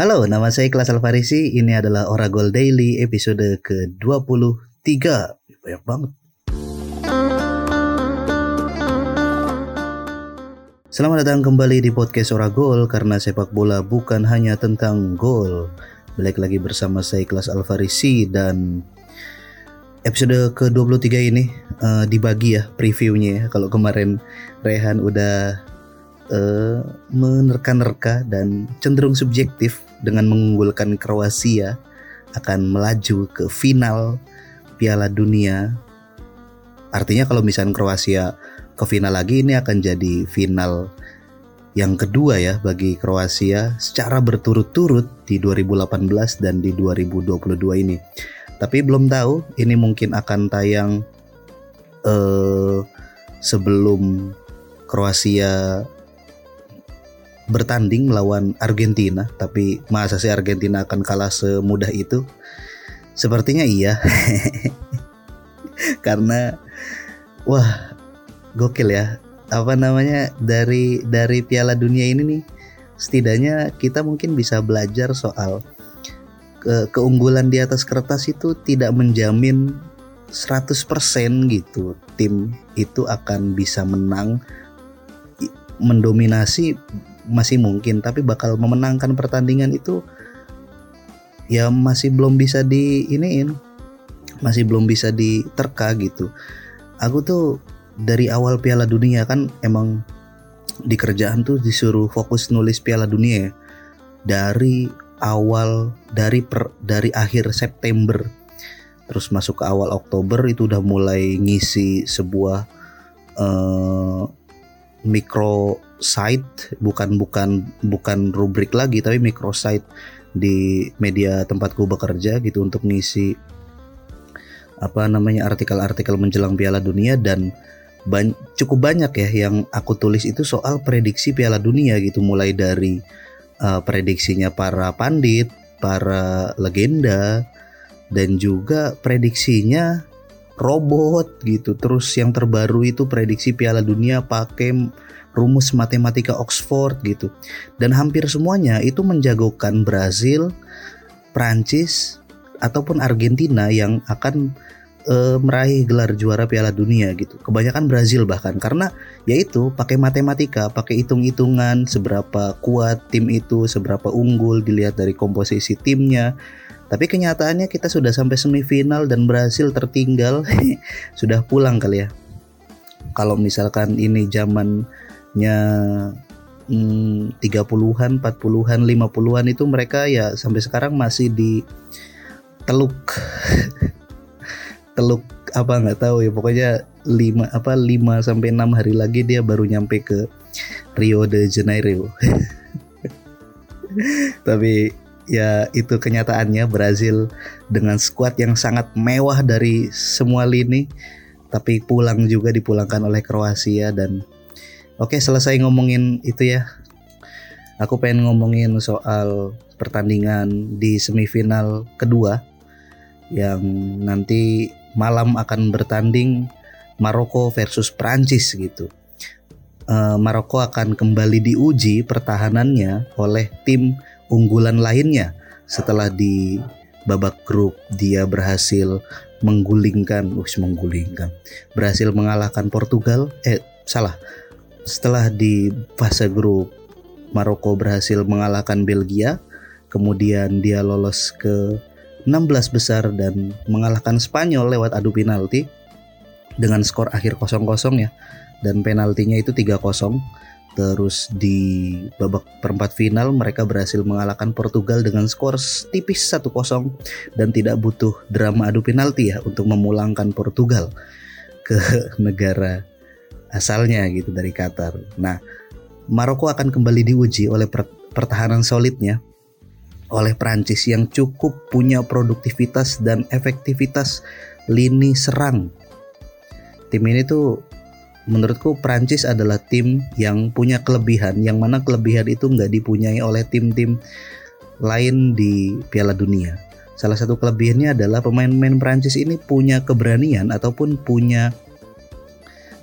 Halo, nama saya Kelas Alfarisi. Ini adalah Oragol Daily episode ke-23. Banyak banget. Selamat datang kembali di podcast Oragol karena sepak bola bukan hanya tentang gol. Balik lagi bersama saya Kelas Alfarisi dan episode ke-23 ini uh, dibagi ya previewnya ya. Kalau kemarin Rehan udah uh, menerka-nerka dan cenderung subjektif dengan mengunggulkan Kroasia akan melaju ke final Piala Dunia. Artinya kalau misalnya Kroasia ke final lagi ini akan jadi final yang kedua ya bagi Kroasia secara berturut-turut di 2018 dan di 2022 ini. Tapi belum tahu ini mungkin akan tayang eh, sebelum Kroasia bertanding melawan Argentina, tapi masa sih Argentina akan kalah semudah itu? Sepertinya iya. Karena wah, gokil ya. Apa namanya? Dari dari Piala Dunia ini nih setidaknya kita mungkin bisa belajar soal ke, keunggulan di atas kertas itu tidak menjamin 100% gitu tim itu akan bisa menang mendominasi masih mungkin tapi bakal memenangkan pertandingan itu ya masih belum bisa di iniin masih belum bisa diterka gitu. Aku tuh dari awal Piala Dunia kan emang di kerjaan tuh disuruh fokus nulis Piala Dunia ya. Dari awal dari per, dari akhir September. Terus masuk ke awal Oktober itu udah mulai ngisi sebuah uh, micro site bukan bukan bukan rubrik lagi tapi micro site di media tempatku bekerja gitu untuk ngisi apa namanya artikel-artikel menjelang Piala Dunia dan ban cukup banyak ya yang aku tulis itu soal prediksi Piala Dunia gitu mulai dari uh, prediksinya para pandit, para legenda dan juga prediksinya robot gitu. Terus yang terbaru itu prediksi Piala Dunia pakai rumus matematika Oxford gitu. Dan hampir semuanya itu menjagokan Brazil, Prancis ataupun Argentina yang akan e, meraih gelar juara Piala Dunia gitu. Kebanyakan Brazil bahkan karena yaitu pakai matematika, pakai hitung-hitungan seberapa kuat tim itu, seberapa unggul dilihat dari komposisi timnya. Tapi kenyataannya kita sudah sampai semifinal dan Brazil tertinggal sudah pulang kali ya. Kalau misalkan ini zaman nya hmm, 30-an, 40-an, 50-an itu mereka ya sampai sekarang masih di teluk teluk apa nggak tahu ya pokoknya 5 apa 5 sampai 6 hari lagi dia baru nyampe ke Rio de Janeiro. Tapi ya itu kenyataannya Brazil dengan skuad yang sangat mewah dari semua lini tapi pulang juga dipulangkan oleh Kroasia dan Oke, selesai ngomongin itu ya. Aku pengen ngomongin soal pertandingan di semifinal kedua yang nanti malam akan bertanding Maroko versus Prancis gitu. Uh, Maroko akan kembali diuji pertahanannya oleh tim unggulan lainnya setelah di babak grup dia berhasil menggulingkan, us menggulingkan, berhasil mengalahkan Portugal. Eh salah, setelah di fase grup Maroko berhasil mengalahkan Belgia, kemudian dia lolos ke 16 besar dan mengalahkan Spanyol lewat adu penalti dengan skor akhir 0-0 ya. Dan penaltinya itu 3-0. Terus di babak perempat final mereka berhasil mengalahkan Portugal dengan skor tipis 1-0 dan tidak butuh drama adu penalti ya untuk memulangkan Portugal ke negara asalnya gitu dari Qatar. Nah, Maroko akan kembali diuji oleh pertahanan solidnya oleh Prancis yang cukup punya produktivitas dan efektivitas lini serang. Tim ini tuh menurutku Prancis adalah tim yang punya kelebihan yang mana kelebihan itu nggak dipunyai oleh tim-tim lain di Piala Dunia. Salah satu kelebihannya adalah pemain-pemain Prancis ini punya keberanian ataupun punya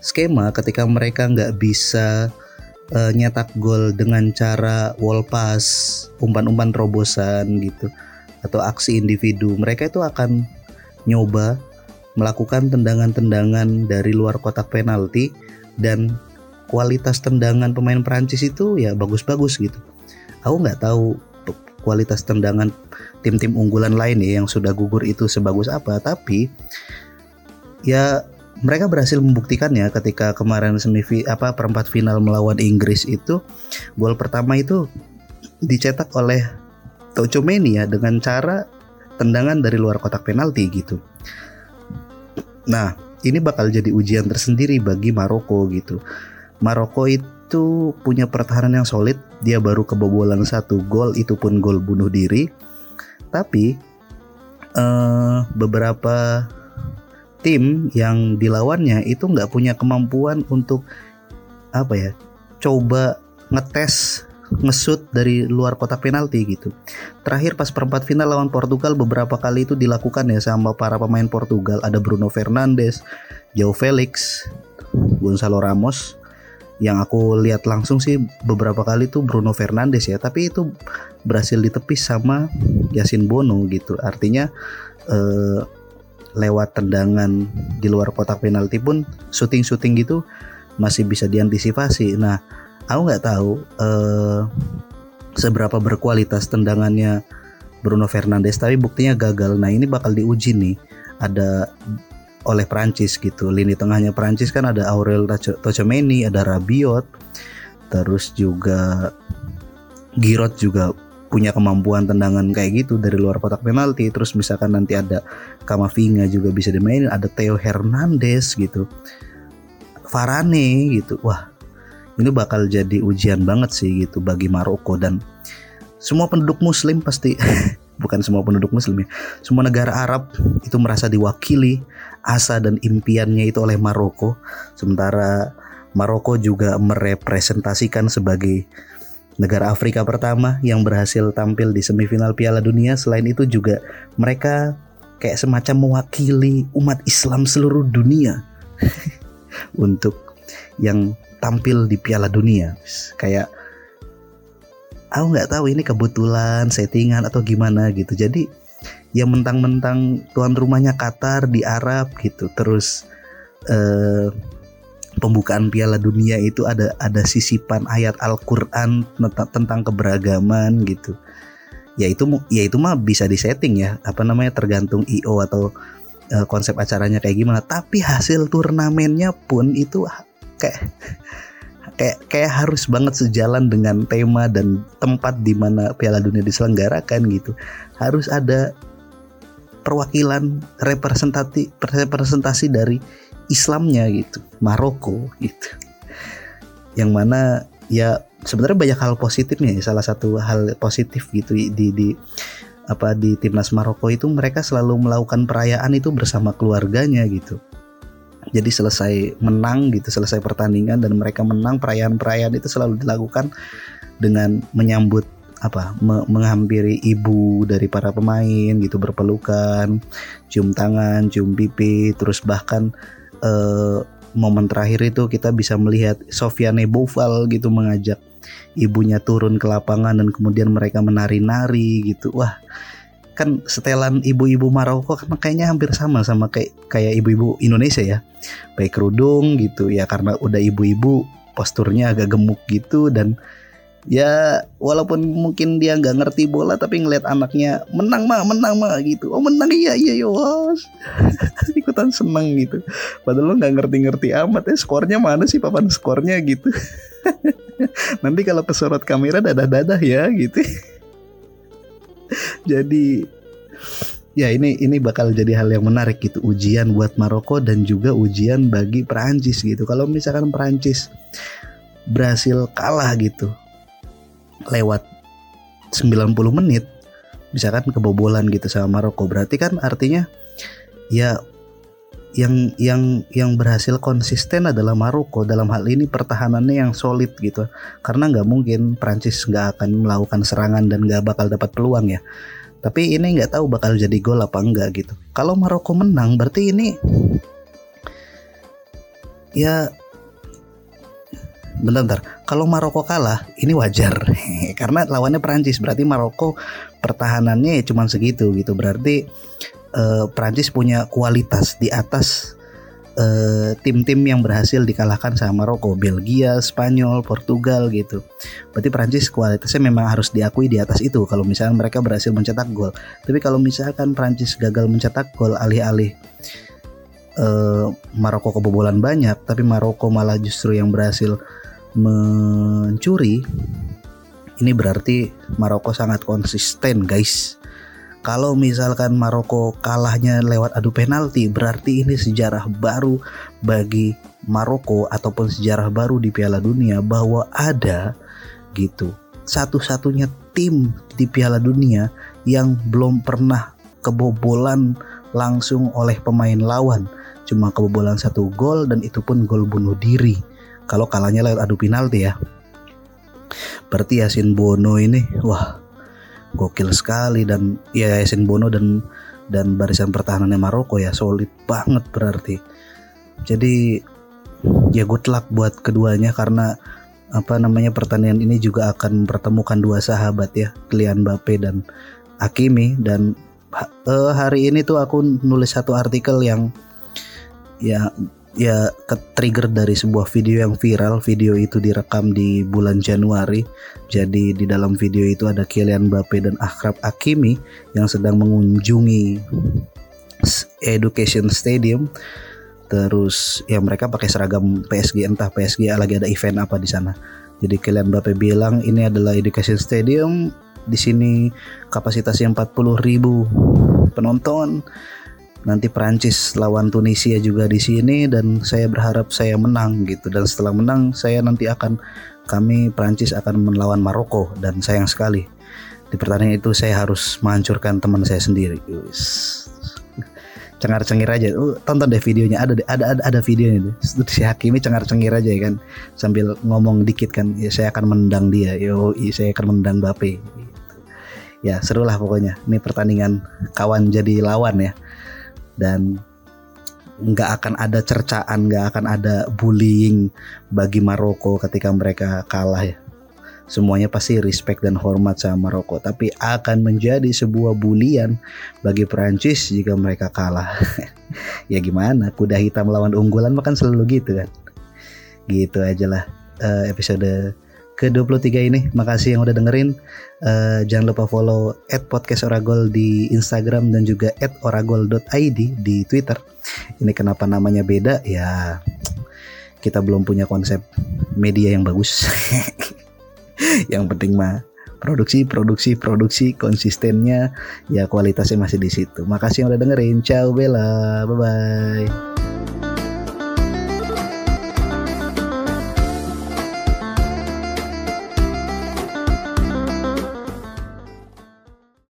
skema ketika mereka nggak bisa uh, nyetak gol dengan cara wall pass, umpan-umpan terobosan gitu atau aksi individu. Mereka itu akan nyoba melakukan tendangan-tendangan dari luar kotak penalti dan kualitas tendangan pemain Prancis itu ya bagus-bagus gitu. Aku nggak tahu kualitas tendangan tim-tim unggulan lain ya yang sudah gugur itu sebagus apa, tapi ya mereka berhasil membuktikannya ketika kemarin semifi apa perempat final melawan Inggris itu gol pertama itu dicetak oleh Tocomeni ya dengan cara tendangan dari luar kotak penalti gitu. Nah, ini bakal jadi ujian tersendiri bagi Maroko gitu. Maroko itu punya pertahanan yang solid, dia baru kebobolan satu gol itu pun gol bunuh diri. Tapi uh, beberapa tim yang dilawannya itu nggak punya kemampuan untuk apa ya coba ngetes ngesut dari luar kotak penalti gitu. Terakhir pas perempat final lawan Portugal beberapa kali itu dilakukan ya sama para pemain Portugal. Ada Bruno Fernandes, João Felix, Gonzalo Ramos. Yang aku lihat langsung sih beberapa kali tuh Bruno Fernandes ya, tapi itu berhasil ditepis sama Yasin Bono gitu. Artinya eh, lewat tendangan di luar kotak penalti pun syuting-syuting gitu masih bisa diantisipasi. Nah, aku nggak tahu uh, seberapa berkualitas tendangannya Bruno Fernandes, tapi buktinya gagal. Nah, ini bakal diuji nih. Ada oleh Prancis gitu. Lini tengahnya Prancis kan ada Aurel Tchouameni, ada Rabiot, terus juga Giroud juga punya kemampuan tendangan kayak gitu dari luar kotak penalti terus misalkan nanti ada Kamavinga juga bisa dimainin ada Theo Hernandez gitu Varane gitu. Wah ini bakal jadi ujian banget sih gitu bagi Maroko dan semua penduduk muslim pasti. Bukan semua penduduk muslim ya. Semua negara Arab itu merasa diwakili asa dan impiannya itu oleh Maroko. Sementara Maroko juga merepresentasikan sebagai negara Afrika pertama yang berhasil tampil di semifinal Piala Dunia. Selain itu juga mereka kayak semacam mewakili umat Islam seluruh dunia untuk yang tampil di Piala Dunia. Kayak aku nggak tahu ini kebetulan settingan atau gimana gitu. Jadi ya mentang-mentang tuan rumahnya Qatar di Arab gitu. Terus eh, pembukaan Piala Dunia itu ada ada sisipan ayat Al-Qur'an tentang keberagaman gitu. Ya itu ya itu mah bisa disetting ya, apa namanya tergantung IO atau uh, konsep acaranya kayak gimana. Tapi hasil turnamennya pun itu kayak kayak kayak harus banget sejalan dengan tema dan tempat di mana Piala Dunia diselenggarakan gitu. Harus ada perwakilan representasi representasi dari Islamnya gitu Maroko gitu. Yang mana ya sebenarnya banyak hal positifnya ya. Salah satu hal positif gitu di di apa di timnas Maroko itu mereka selalu melakukan perayaan itu bersama keluarganya gitu. Jadi selesai menang gitu selesai pertandingan dan mereka menang perayaan-perayaan itu selalu dilakukan dengan menyambut apa me menghampiri ibu dari para pemain gitu berpelukan cium tangan cium pipi terus bahkan uh, momen terakhir itu kita bisa melihat Sofiane Boufal gitu mengajak ibunya turun ke lapangan dan kemudian mereka menari-nari gitu. Wah, kan setelan ibu-ibu Maroko kan kayaknya hampir sama sama kayak kayak ibu-ibu Indonesia ya. Baik kerudung gitu ya karena udah ibu-ibu posturnya agak gemuk gitu dan ya walaupun mungkin dia nggak ngerti bola tapi ngeliat anaknya menang mah menang mah gitu. Oh menang iya iya iya was. Ikutan seneng gitu. Padahal lo nggak ngerti-ngerti amat ya skornya mana sih papan skornya gitu. Nanti kalau kesorot kamera dadah-dadah ya gitu. Jadi ya ini ini bakal jadi hal yang menarik gitu ujian buat Maroko dan juga ujian bagi Perancis gitu. Kalau misalkan Perancis berhasil kalah gitu lewat 90 menit misalkan kebobolan gitu sama Maroko. Berarti kan artinya ya yang yang yang berhasil konsisten adalah Maroko. Dalam hal ini pertahanannya yang solid gitu. Karena nggak mungkin Prancis nggak akan melakukan serangan dan nggak bakal dapat peluang ya. Tapi ini nggak tahu bakal jadi gol apa enggak gitu. Kalau Maroko menang berarti ini ya bentar bentar kalau Maroko kalah ini wajar. Karena lawannya Prancis berarti Maroko pertahanannya ya cuma segitu gitu. Berarti uh, Prancis punya kualitas di atas uh, tim-tim yang berhasil dikalahkan sama Maroko, Belgia, Spanyol, Portugal gitu. Berarti Prancis kualitasnya memang harus diakui di atas itu. Kalau misalnya mereka berhasil mencetak gol. Tapi kalau misalkan Prancis gagal mencetak gol alih-alih uh, Maroko kebobolan banyak, tapi Maroko malah justru yang berhasil mencuri. Ini berarti Maroko sangat konsisten, guys kalau misalkan Maroko kalahnya lewat adu penalti berarti ini sejarah baru bagi Maroko ataupun sejarah baru di Piala Dunia bahwa ada gitu satu-satunya tim di Piala Dunia yang belum pernah kebobolan langsung oleh pemain lawan cuma kebobolan satu gol dan itu pun gol bunuh diri kalau kalahnya lewat adu penalti ya berarti Yasin Bono ini wah gokil sekali dan ya Yasin Bono dan dan barisan pertahanannya Maroko ya solid banget berarti. Jadi ya good luck buat keduanya karena apa namanya pertandingan ini juga akan mempertemukan dua sahabat ya Kylian Mbappe dan Hakimi dan uh, hari ini tuh aku nulis satu artikel yang ya ya ke trigger dari sebuah video yang viral. Video itu direkam di bulan Januari. Jadi di dalam video itu ada Kylian Mbappe dan Akrab Hakimi yang sedang mengunjungi Education Stadium. Terus ya mereka pakai seragam PSG entah PSG lagi ada event apa di sana. Jadi Kylian Mbappe bilang ini adalah Education Stadium. Di sini kapasitasnya 40 ribu penonton nanti Prancis lawan Tunisia juga di sini dan saya berharap saya menang gitu. Dan setelah menang saya nanti akan kami Prancis akan melawan Maroko dan sayang sekali. Di pertandingan itu saya harus menghancurkan teman saya sendiri. cengar cengir aja. Uh, tonton deh videonya. Ada ada ada ada videonya deh si Hakimi cengar cengir aja ya kan? Sambil ngomong dikit kan. Ya saya akan menendang dia. Yo saya akan menendang Bape ya seru lah pokoknya. Ini pertandingan kawan jadi lawan ya dan nggak akan ada cercaan, nggak akan ada bullying bagi Maroko ketika mereka kalah ya. Semuanya pasti respect dan hormat sama Maroko, tapi akan menjadi sebuah bulian bagi Prancis jika mereka kalah. ya gimana, kuda hitam melawan unggulan makan selalu gitu kan. Gitu aja lah uh, episode ke-23 ini. Makasih yang udah dengerin. Uh, jangan lupa follow at podcast Oragol di Instagram dan juga at oragol.id di Twitter. Ini kenapa namanya beda? Ya kita belum punya konsep media yang bagus. yang penting mah produksi, produksi, produksi konsistennya ya kualitasnya masih di situ. Makasih yang udah dengerin. Ciao Bella. Bye bye.